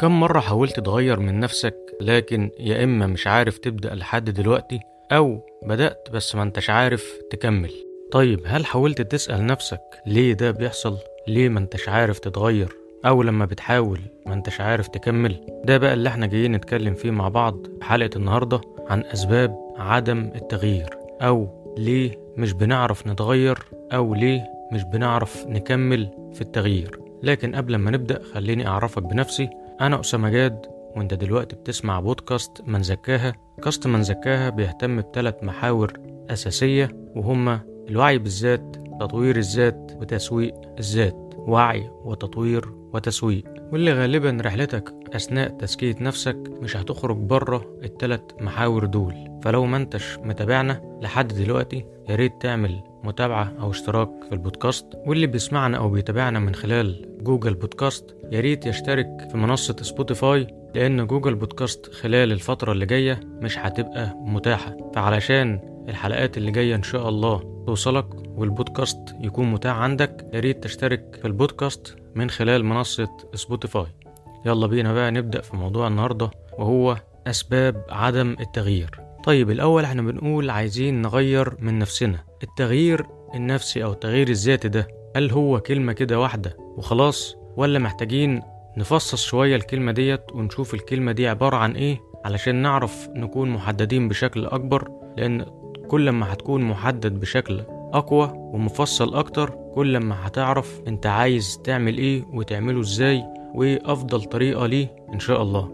كم مرة حاولت تغير من نفسك لكن يا إما مش عارف تبدأ لحد دلوقتي أو بدأت بس ما أنتش عارف تكمل طيب هل حاولت تسأل نفسك ليه ده بيحصل؟ ليه ما أنتش عارف تتغير؟ أو لما بتحاول ما أنتش عارف تكمل؟ ده بقى اللي إحنا جايين نتكلم فيه مع بعض في حلقة النهاردة عن أسباب عدم التغيير أو ليه مش بنعرف نتغير أو ليه مش بنعرف نكمل في التغيير لكن قبل ما نبدأ خليني أعرفك بنفسي أنا أسامة جاد وأنت دلوقتي بتسمع بودكاست من زكاها. كاست من زكاها بيهتم بثلاث محاور أساسية وهما الوعي بالذات تطوير الذات وتسويق الذات. وعي وتطوير وتسويق. واللي غالبا رحلتك أثناء تزكية نفسك مش هتخرج بره التلات محاور دول. فلو ما أنتش متابعنا لحد دلوقتي ياريت تعمل متابعة أو اشتراك في البودكاست واللي بيسمعنا أو بيتابعنا من خلال جوجل بودكاست ياريت يشترك في منصة سبوتيفاي لأن جوجل بودكاست خلال الفترة اللي جاية مش هتبقى متاحة. فعلشان الحلقات اللي جاية إن شاء الله توصلك والبودكاست يكون متاح عندك ياريت تشترك في البودكاست من خلال منصة سبوتيفاي. يلا بينا بقى نبدأ في موضوع النهاردة وهو أسباب عدم التغيير. طيب الأول إحنا بنقول عايزين نغير من نفسنا. التغيير النفسي أو التغيير الذاتي ده هل هو كلمة كده واحدة وخلاص ولا محتاجين نفصص شوية الكلمة ديت ونشوف الكلمة دي عبارة عن إيه علشان نعرف نكون محددين بشكل أكبر؟ لأن كل ما هتكون محدد بشكل أقوى ومفصل أكتر كل ما هتعرف أنت عايز تعمل إيه وتعمله إزاي وإيه أفضل طريقة ليه إن شاء الله.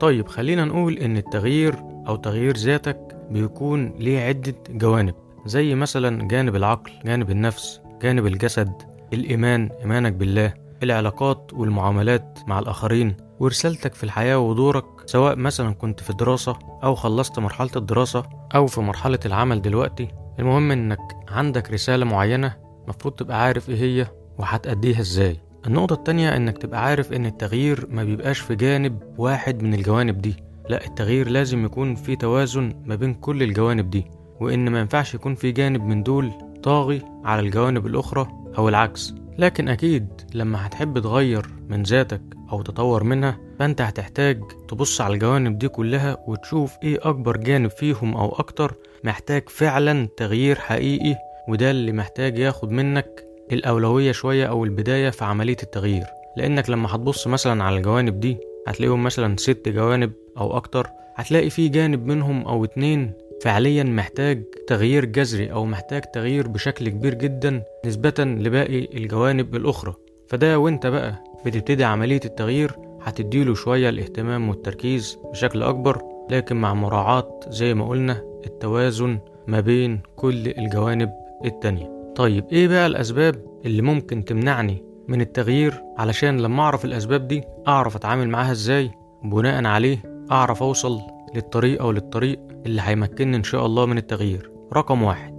طيب خلينا نقول إن التغيير أو تغيير ذاتك بيكون ليه عدة جوانب زي مثلا جانب العقل جانب النفس جانب الجسد الإيمان إيمانك بالله العلاقات والمعاملات مع الآخرين ورسالتك في الحياة ودورك سواء مثلا كنت في دراسة أو خلصت مرحلة الدراسة أو في مرحلة العمل دلوقتي المهم إنك عندك رسالة معينة مفروض تبقى عارف إيه هي وهتأديها إزاي. النقطة التانية إنك تبقى عارف إن التغيير ما بيبقاش في جانب واحد من الجوانب دي. لا التغيير لازم يكون في توازن ما بين كل الجوانب دي وإن ما ينفعش يكون في جانب من دول طاغي على الجوانب الأخرى أو العكس. لكن أكيد لما هتحب تغير من ذاتك أو تطور منها فأنت هتحتاج تبص على الجوانب دي كلها وتشوف إيه أكبر جانب فيهم أو أكتر محتاج فعلا تغيير حقيقي وده اللي محتاج ياخد منك الأولوية شوية أو البداية في عملية التغيير. لأنك لما هتبص مثلا على الجوانب دي هتلاقيهم مثلا ست جوانب أو أكتر هتلاقي في جانب منهم أو اتنين فعليا محتاج تغيير جذري أو محتاج تغيير بشكل كبير جدا نسبة لباقي الجوانب الأخرى. فده وإنت بقى بتبتدي عملية التغيير هتديله شوية الاهتمام والتركيز بشكل أكبر لكن مع مراعاة زي ما قلنا التوازن ما بين كل الجوانب التانية. طيب إيه بقى الأسباب اللي ممكن تمنعني من التغيير علشان لما أعرف الأسباب دي أعرف أتعامل معاها إزاي بناء عليه أعرف أوصل للطريقة وللطريق اللي هيمكنني إن شاء الله من التغيير. رقم واحد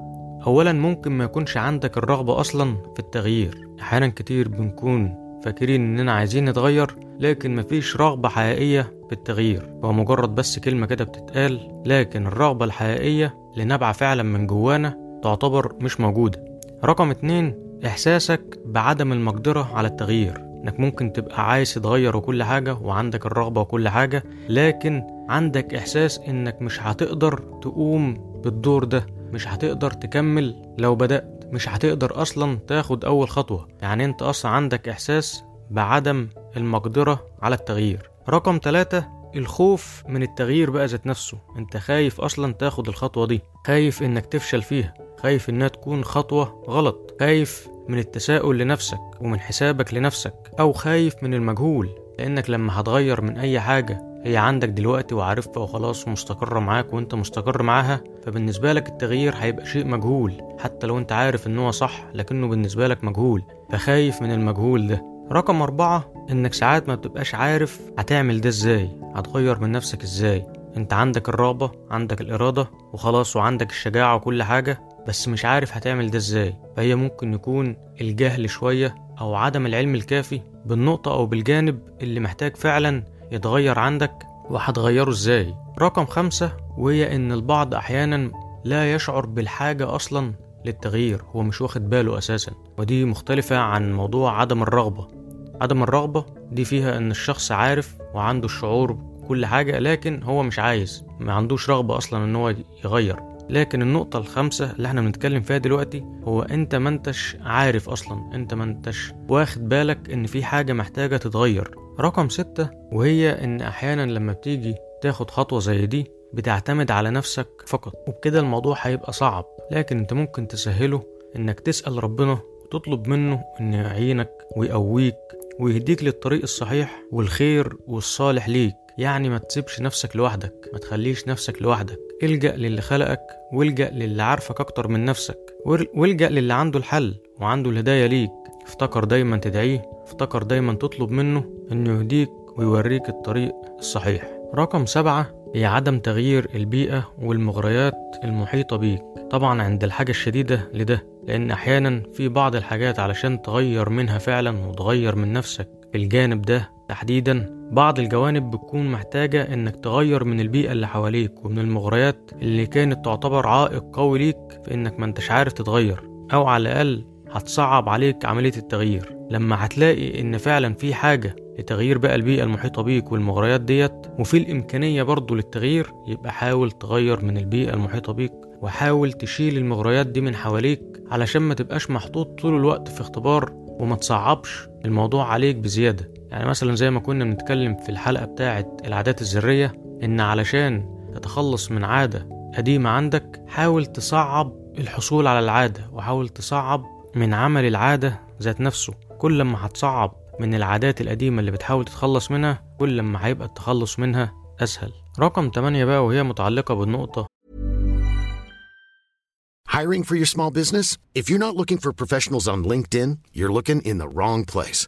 أولا ممكن ما يكونش عندك الرغبة أصلا في التغيير. أحيانا كتير بنكون فاكرين إننا عايزين نتغير لكن مفيش رغبة حقيقية في التغيير. هو مجرد بس كلمة كده بتتقال لكن الرغبة الحقيقية اللي نابعة فعلا من جوانا تعتبر مش موجودة. رقم اتنين إحساسك بعدم المقدرة على التغيير إنك ممكن تبقى عايز تتغير وكل حاجة وعندك الرغبة وكل حاجة لكن عندك إحساس إنك مش هتقدر تقوم بالدور ده مش هتقدر تكمل لو بدأت مش هتقدر أصلا تاخد أول خطوة. يعني أنت أصلا عندك إحساس بعدم المقدرة على التغيير. رقم ثلاثة الخوف من التغيير بقى ذات نفسه. أنت خايف أصلا تاخد الخطوة دي خايف إنك تفشل فيها خايف إنها تكون خطوة غلط خايف من التساؤل لنفسك ومن حسابك لنفسك أو خايف من المجهول لأنك لما هتغير من أي حاجة هي عندك دلوقتي وعارفها وخلاص ومستقرة معاك وأنت مستقر معاها فبالنسبة لك التغيير هيبقى شيء مجهول حتى لو أنت عارف إن هو صح لكنه بالنسبة لك مجهول فخايف من المجهول ده. رقم أربعة إنك ساعات ما بتبقاش عارف هتعمل ده إزاي هتغير من نفسك إزاي. أنت عندك الرغبة عندك الإرادة وخلاص وعندك الشجاعة وكل حاجة بس مش عارف هتعمل ده إزاي. فهي ممكن يكون الجهل شوية أو عدم العلم الكافي بالنقطة أو بالجانب اللي محتاج فعلا يتغير عندك وهتغيره إزاي. رقم خمسة وهي إن البعض أحيانا لا يشعر بالحاجة أصلا للتغيير هو مش واخد باله أساسا. ودي مختلفة عن موضوع عدم الرغبة. عدم الرغبة دي فيها إن الشخص عارف وعنده الشعور بكل حاجة لكن هو مش عايز ما عندوش رغبة أصلا إن هو يغير. لكن النقطة الخامسة اللي إحنا بنتكلم فيها دلوقتي هو انت ما انتش عارف أصلا انت ما انتش واخد بالك ان في حاجة محتاجة تتغير. رقم ستة وهي ان أحيانا لما بتيجي تاخد خطوة زي دي بتعتمد على نفسك فقط وبكده الموضوع هيبقى صعب. لكن انت ممكن تسهله انك تسأل ربنا وتطلب منه انه يعينك ويقويك ويهديك للطريق الصحيح والخير والصالح ليك. يعني ما تسيبش نفسك لوحدك ما تخليش نفسك لوحدك. إلجأ للي خلقك والجأ للي عارفك أكتر من نفسك. والجأ للي عنده الحل وعنده الهداية ليك. افتكر دايما تدعيه افتكر دايما تطلب منه إنه يهديك ويوريك الطريق الصحيح. رقم سبعة هي عدم تغيير البيئة والمغريات المحيطة بيك. طبعا عند الحاجة الشديدة لده لأن أحيانا في بعض الحاجات علشان تغير منها فعلا وتغير من نفسك الجانب ده تحديدا بعض الجوانب بتكون محتاجة إنك تغير من البيئة اللي حواليك ومن المغريات اللي كانت تعتبر عائق قوي ليك في إنك ما أنتش عارف تتغير أو على الأقل هتصعب عليك عملية التغيير. لما هتلاقي إن فعلا في حاجة لتغيير بقى البيئة المحيطة بيك والمغريات ديت وفي الإمكانية برضو للتغيير يبقى حاول تغير من البيئة المحيطة بيك وحاول تشيل المغريات دي من حواليك علشان ما تبقاش محطوط طول الوقت في اختبار وما تصعبش الموضوع عليك بزيادة. يعني مثلا زي ما كنا بنتكلم في الحلقة بتاعة العادات الذرية إن علشان تتخلص من عادة قديمة عندك حاول تصعب الحصول على العادة وحاول تصعب من عمل العادة ذات نفسه كل ما هتصعب من العادات القديمة اللي بتحاول تتخلص منها كل ما هيبقى التخلص منها أسهل رقم 8 بقى وهي متعلقة بالنقطة Hiring for your small business? If you're not looking for professionals on LinkedIn, you're looking in the wrong place.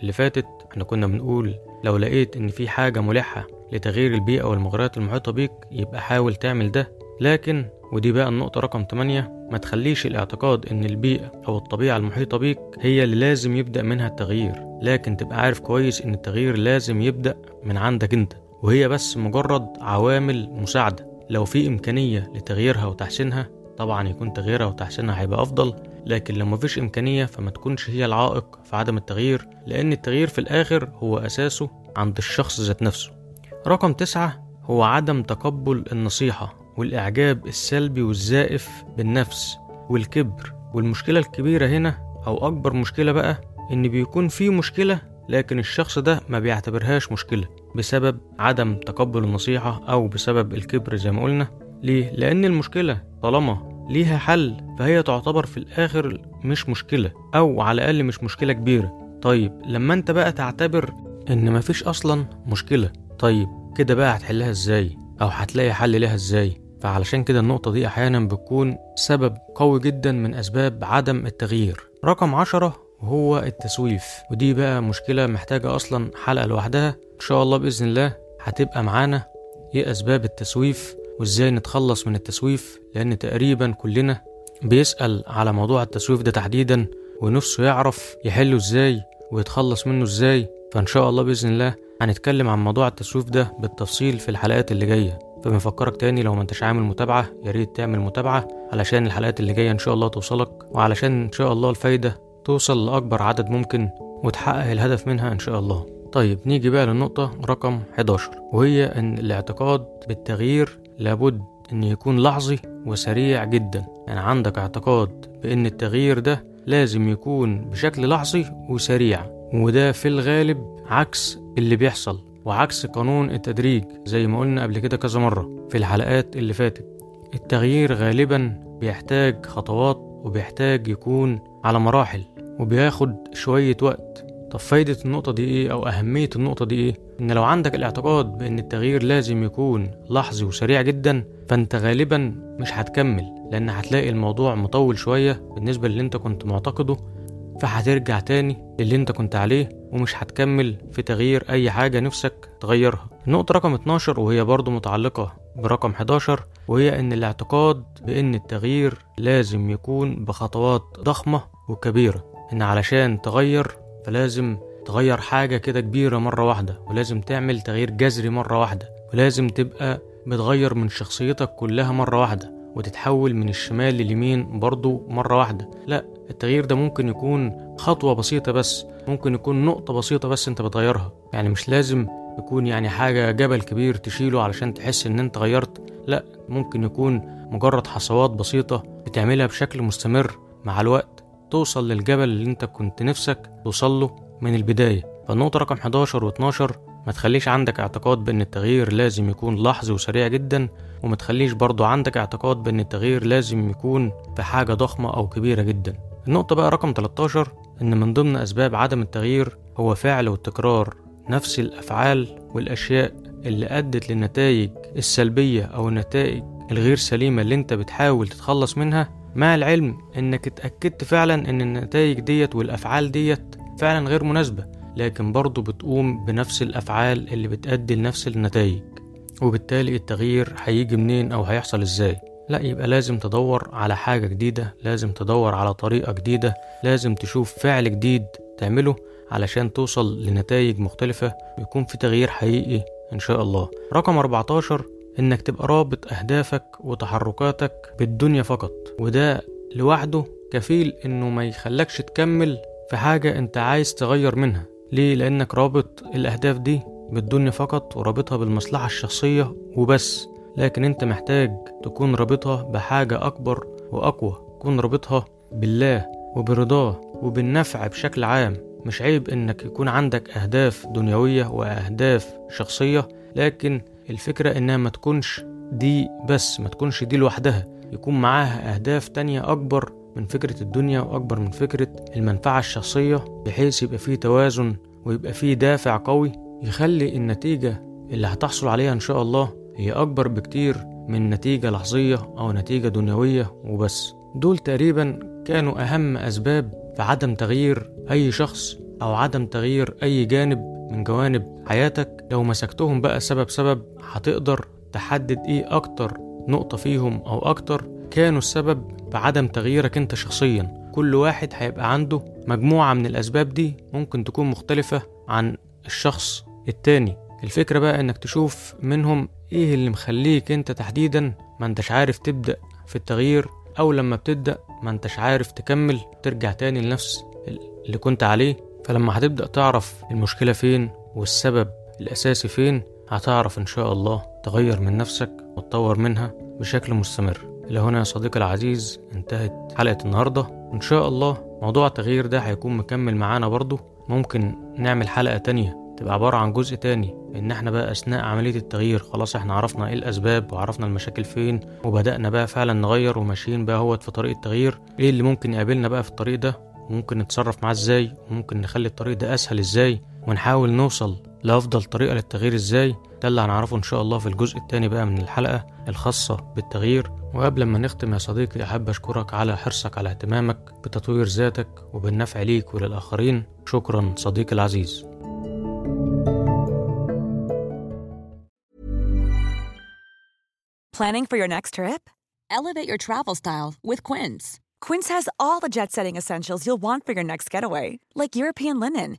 اللي فاتت إحنا كنا بنقول لو لقيت إن في حاجة ملحة لتغيير البيئة والمغريات المحيطة بيك يبقى حاول تعمل ده. لكن ودي بقى النقطة رقم 8 ما تخليش الاعتقاد إن البيئة أو الطبيعة المحيطة بيك هي اللي لازم يبدأ منها التغيير. لكن تبقى عارف كويس إن التغيير لازم يبدأ من عندك أنت. وهي بس مجرد عوامل مساعدة. لو في إمكانية لتغييرها وتحسينها طبعا يكون تغييرها وتحسينها هيبقى أفضل لكن لو مفيش إمكانية فما تكونش هي العائق في عدم التغيير لأن التغيير في الآخر هو أساسه عند الشخص ذات نفسه. رقم تسعة هو عدم تقبل النصيحة والإعجاب السلبي والزائف بالنفس والكبر. والمشكلة الكبيرة هنا أو أكبر مشكلة بقى إن بيكون في مشكلة لكن الشخص ده ما بيعتبرهاش مشكلة بسبب عدم تقبل النصيحة أو بسبب الكبر زي ما قلنا. ليه؟ لأن المشكلة طالما ليها حل فهي تعتبر في الآخر مش مشكلة أو على الأقل مش مشكلة كبيرة. طيب لما أنت بقى تعتبر إن مفيش أصلا مشكلة طيب كده بقى هتحلها إزاي؟ أو هتلاقي حل لها إزاي؟ فعلشان كده النقطة دي أحيانا بتكون سبب قوي جدا من أسباب عدم التغيير. رقم عشرة هو التسويف ودي بقى مشكلة محتاجة أصلا حلقة لوحدها. إن شاء الله بإذن الله هتبقى معانا. إيه أسباب التسويف؟ وإزاي نتخلص من التسويف لأن تقريبا كلنا بيسأل على موضوع التسويف ده تحديدا ونفسه يعرف يحله إزاي ويتخلص منه إزاي. فإن شاء الله بإذن الله هنتكلم عن موضوع التسويف ده بالتفصيل في الحلقات اللي جاية. فبنفكرك تاني لو ما انتش عامل متابعة يا ريت تعمل متابعة علشان الحلقات اللي جاية إن شاء الله توصلك وعلشان إن شاء الله الفايدة توصل لأكبر عدد ممكن وتحقق الهدف منها إن شاء الله. طيب نيجي بقى للنقطة رقم 11 وهي إن الاعتقاد بالتغيير لابد إن يكون لحظي وسريع جدا. يعني عندك اعتقاد بإن التغيير ده لازم يكون بشكل لحظي وسريع وده في الغالب عكس اللي بيحصل وعكس قانون التدريج زي ما قلنا قبل كده كذا مرة في الحلقات اللي فاتت. التغيير غالبا بيحتاج خطوات وبيحتاج يكون على مراحل وبياخد شوية وقت. طب فايدة النقطة دي إيه أو أهمية النقطة دي إيه؟ إن لو عندك الاعتقاد بإن التغيير لازم يكون لحظي وسريع جدا فأنت غالبا مش هتكمل لأن هتلاقي الموضوع مطول شوية بالنسبة للي أنت كنت معتقده فهترجع تاني للي أنت كنت عليه ومش هتكمل في تغيير أي حاجة نفسك تغيرها. النقطة رقم 12 وهي برضو متعلقة برقم 11 وهي إن الاعتقاد بإن التغيير لازم يكون بخطوات ضخمة وكبيرة إن علشان تغير فلازم تغير حاجة كده كبيرة مرة واحدة ولازم تعمل تغيير جذري مرة واحدة ولازم تبقى بتغير من شخصيتك كلها مرة واحدة وتتحول من الشمال لليمين برضو مرة واحدة. لا التغيير ده ممكن يكون خطوة بسيطة بس ممكن يكون نقطة بسيطة بس انت بتغيرها. يعني مش لازم يكون يعني حاجة جبل كبير تشيله علشان تحس ان انت غيرت لا ممكن يكون مجرد حصوات بسيطة بتعملها بشكل مستمر مع الوقت توصل للجبل اللي انت كنت نفسك توصل له. من البداية. فالنقطة رقم 11 و12 ما تخليش عندك اعتقاد بأن التغيير لازم يكون لحظي وسريع جدا وما تخليش برضو عندك اعتقاد بأن التغيير لازم يكون في حاجة ضخمة أو كبيرة جدا. النقطة بقى رقم 13 إن من ضمن أسباب عدم التغيير هو فعل والتكرار نفس الأفعال والأشياء اللي أدت للنتائج السلبية أو النتائج الغير سليمة اللي أنت بتحاول تتخلص منها. مع العلم إنك اتأكدت فعلا إن النتائج ديت والأفعال ديت فعلا غير مناسبة لكن برضه بتقوم بنفس الأفعال اللي بتأدي لنفس النتائج وبالتالي التغيير هيجي منين أو هيحصل إزاي؟ لا يبقى لازم تدور على حاجة جديدة لازم تدور على طريقة جديدة لازم تشوف فعل جديد تعمله علشان توصل لنتائج مختلفة ويكون في تغيير حقيقي إن شاء الله. رقم 14 إنك تبقى رابط أهدافك وتحركاتك بالدنيا فقط وده لوحده كفيل إنه ما يخلكش تكمل في حاجة أنت عايز تغير منها. ليه؟ لأنك رابط الأهداف دي بالدنيا فقط ورابطها بالمصلحة الشخصية وبس. لكن أنت محتاج تكون رابطها بحاجة أكبر وأقوى. تكون رابطها بالله وبرضاه وبالنفع بشكل عام. مش عيب إنك يكون عندك أهداف دنيوية وأهداف شخصية. لكن الفكرة إنها ما تكونش دي بس ما تكونش دي لوحدها. يكون معاها أهداف تانية أكبر من فكرة الدنيا وأكبر من فكرة المنفعة الشخصية بحيث يبقى فيه توازن ويبقى فيه دافع قوي يخلي النتيجة اللي هتحصل عليها إن شاء الله هي أكبر بكتير من نتيجة لحظية أو نتيجة دنيوية وبس. دول تقريبا كانوا أهم أسباب في عدم تغيير أي شخص أو عدم تغيير أي جانب من جوانب حياتك. لو مسكتهم بقى سبب سبب هتقدر تحدد إيه أكتر نقطة فيهم أو أكتر كانوا السبب في عدم تغييرك أنت شخصيا. كل واحد هيبقى عنده مجموعة من الأسباب دي ممكن تكون مختلفة عن الشخص التاني. الفكرة بقى إنك تشوف منهم إيه اللي مخليك أنت تحديدا ما أنتش عارف تبدأ في التغيير أو لما بتبدأ ما أنتش عارف تكمل ترجع تاني لنفس اللي كنت عليه. فلما هتبدأ تعرف المشكلة فين والسبب الأساسي فين هتعرف إن شاء الله تغير من نفسك وتطور منها بشكل مستمر. إلى هنا يا صديقي العزيز انتهت حلقة النهاردة. وإن شاء الله موضوع التغيير ده هيكون مكمل معانا برضه. ممكن نعمل حلقة تانية تبقى عبارة عن جزء تاني إن إحنا بقى أثناء عملية التغيير خلاص إحنا عرفنا إيه الأسباب وعرفنا المشاكل فين وبدأنا بقى فعلا نغير وماشيين بقى هوت في طريق التغيير. إيه اللي ممكن يقابلنا بقى في الطريق ده؟ وممكن نتصرف معاه إزاي؟ وممكن نخلي الطريق ده أسهل إزاي؟ ونحاول نوصل لأفضل طريقة للتغيير إزاي ده اللي هنعرفه إن شاء الله في الجزء التاني بقى من الحلقة الخاصة بالتغيير وقبل ما نختم يا صديقي أحب أشكرك على حرصك على اهتمامك بتطوير ذاتك وبالنفع ليك وللآخرين شكرا صديقي العزيز Planning for your next trip? Elevate your travel style with Quince. Quince has all the jet setting essentials you'll want for your next getaway, like European linen,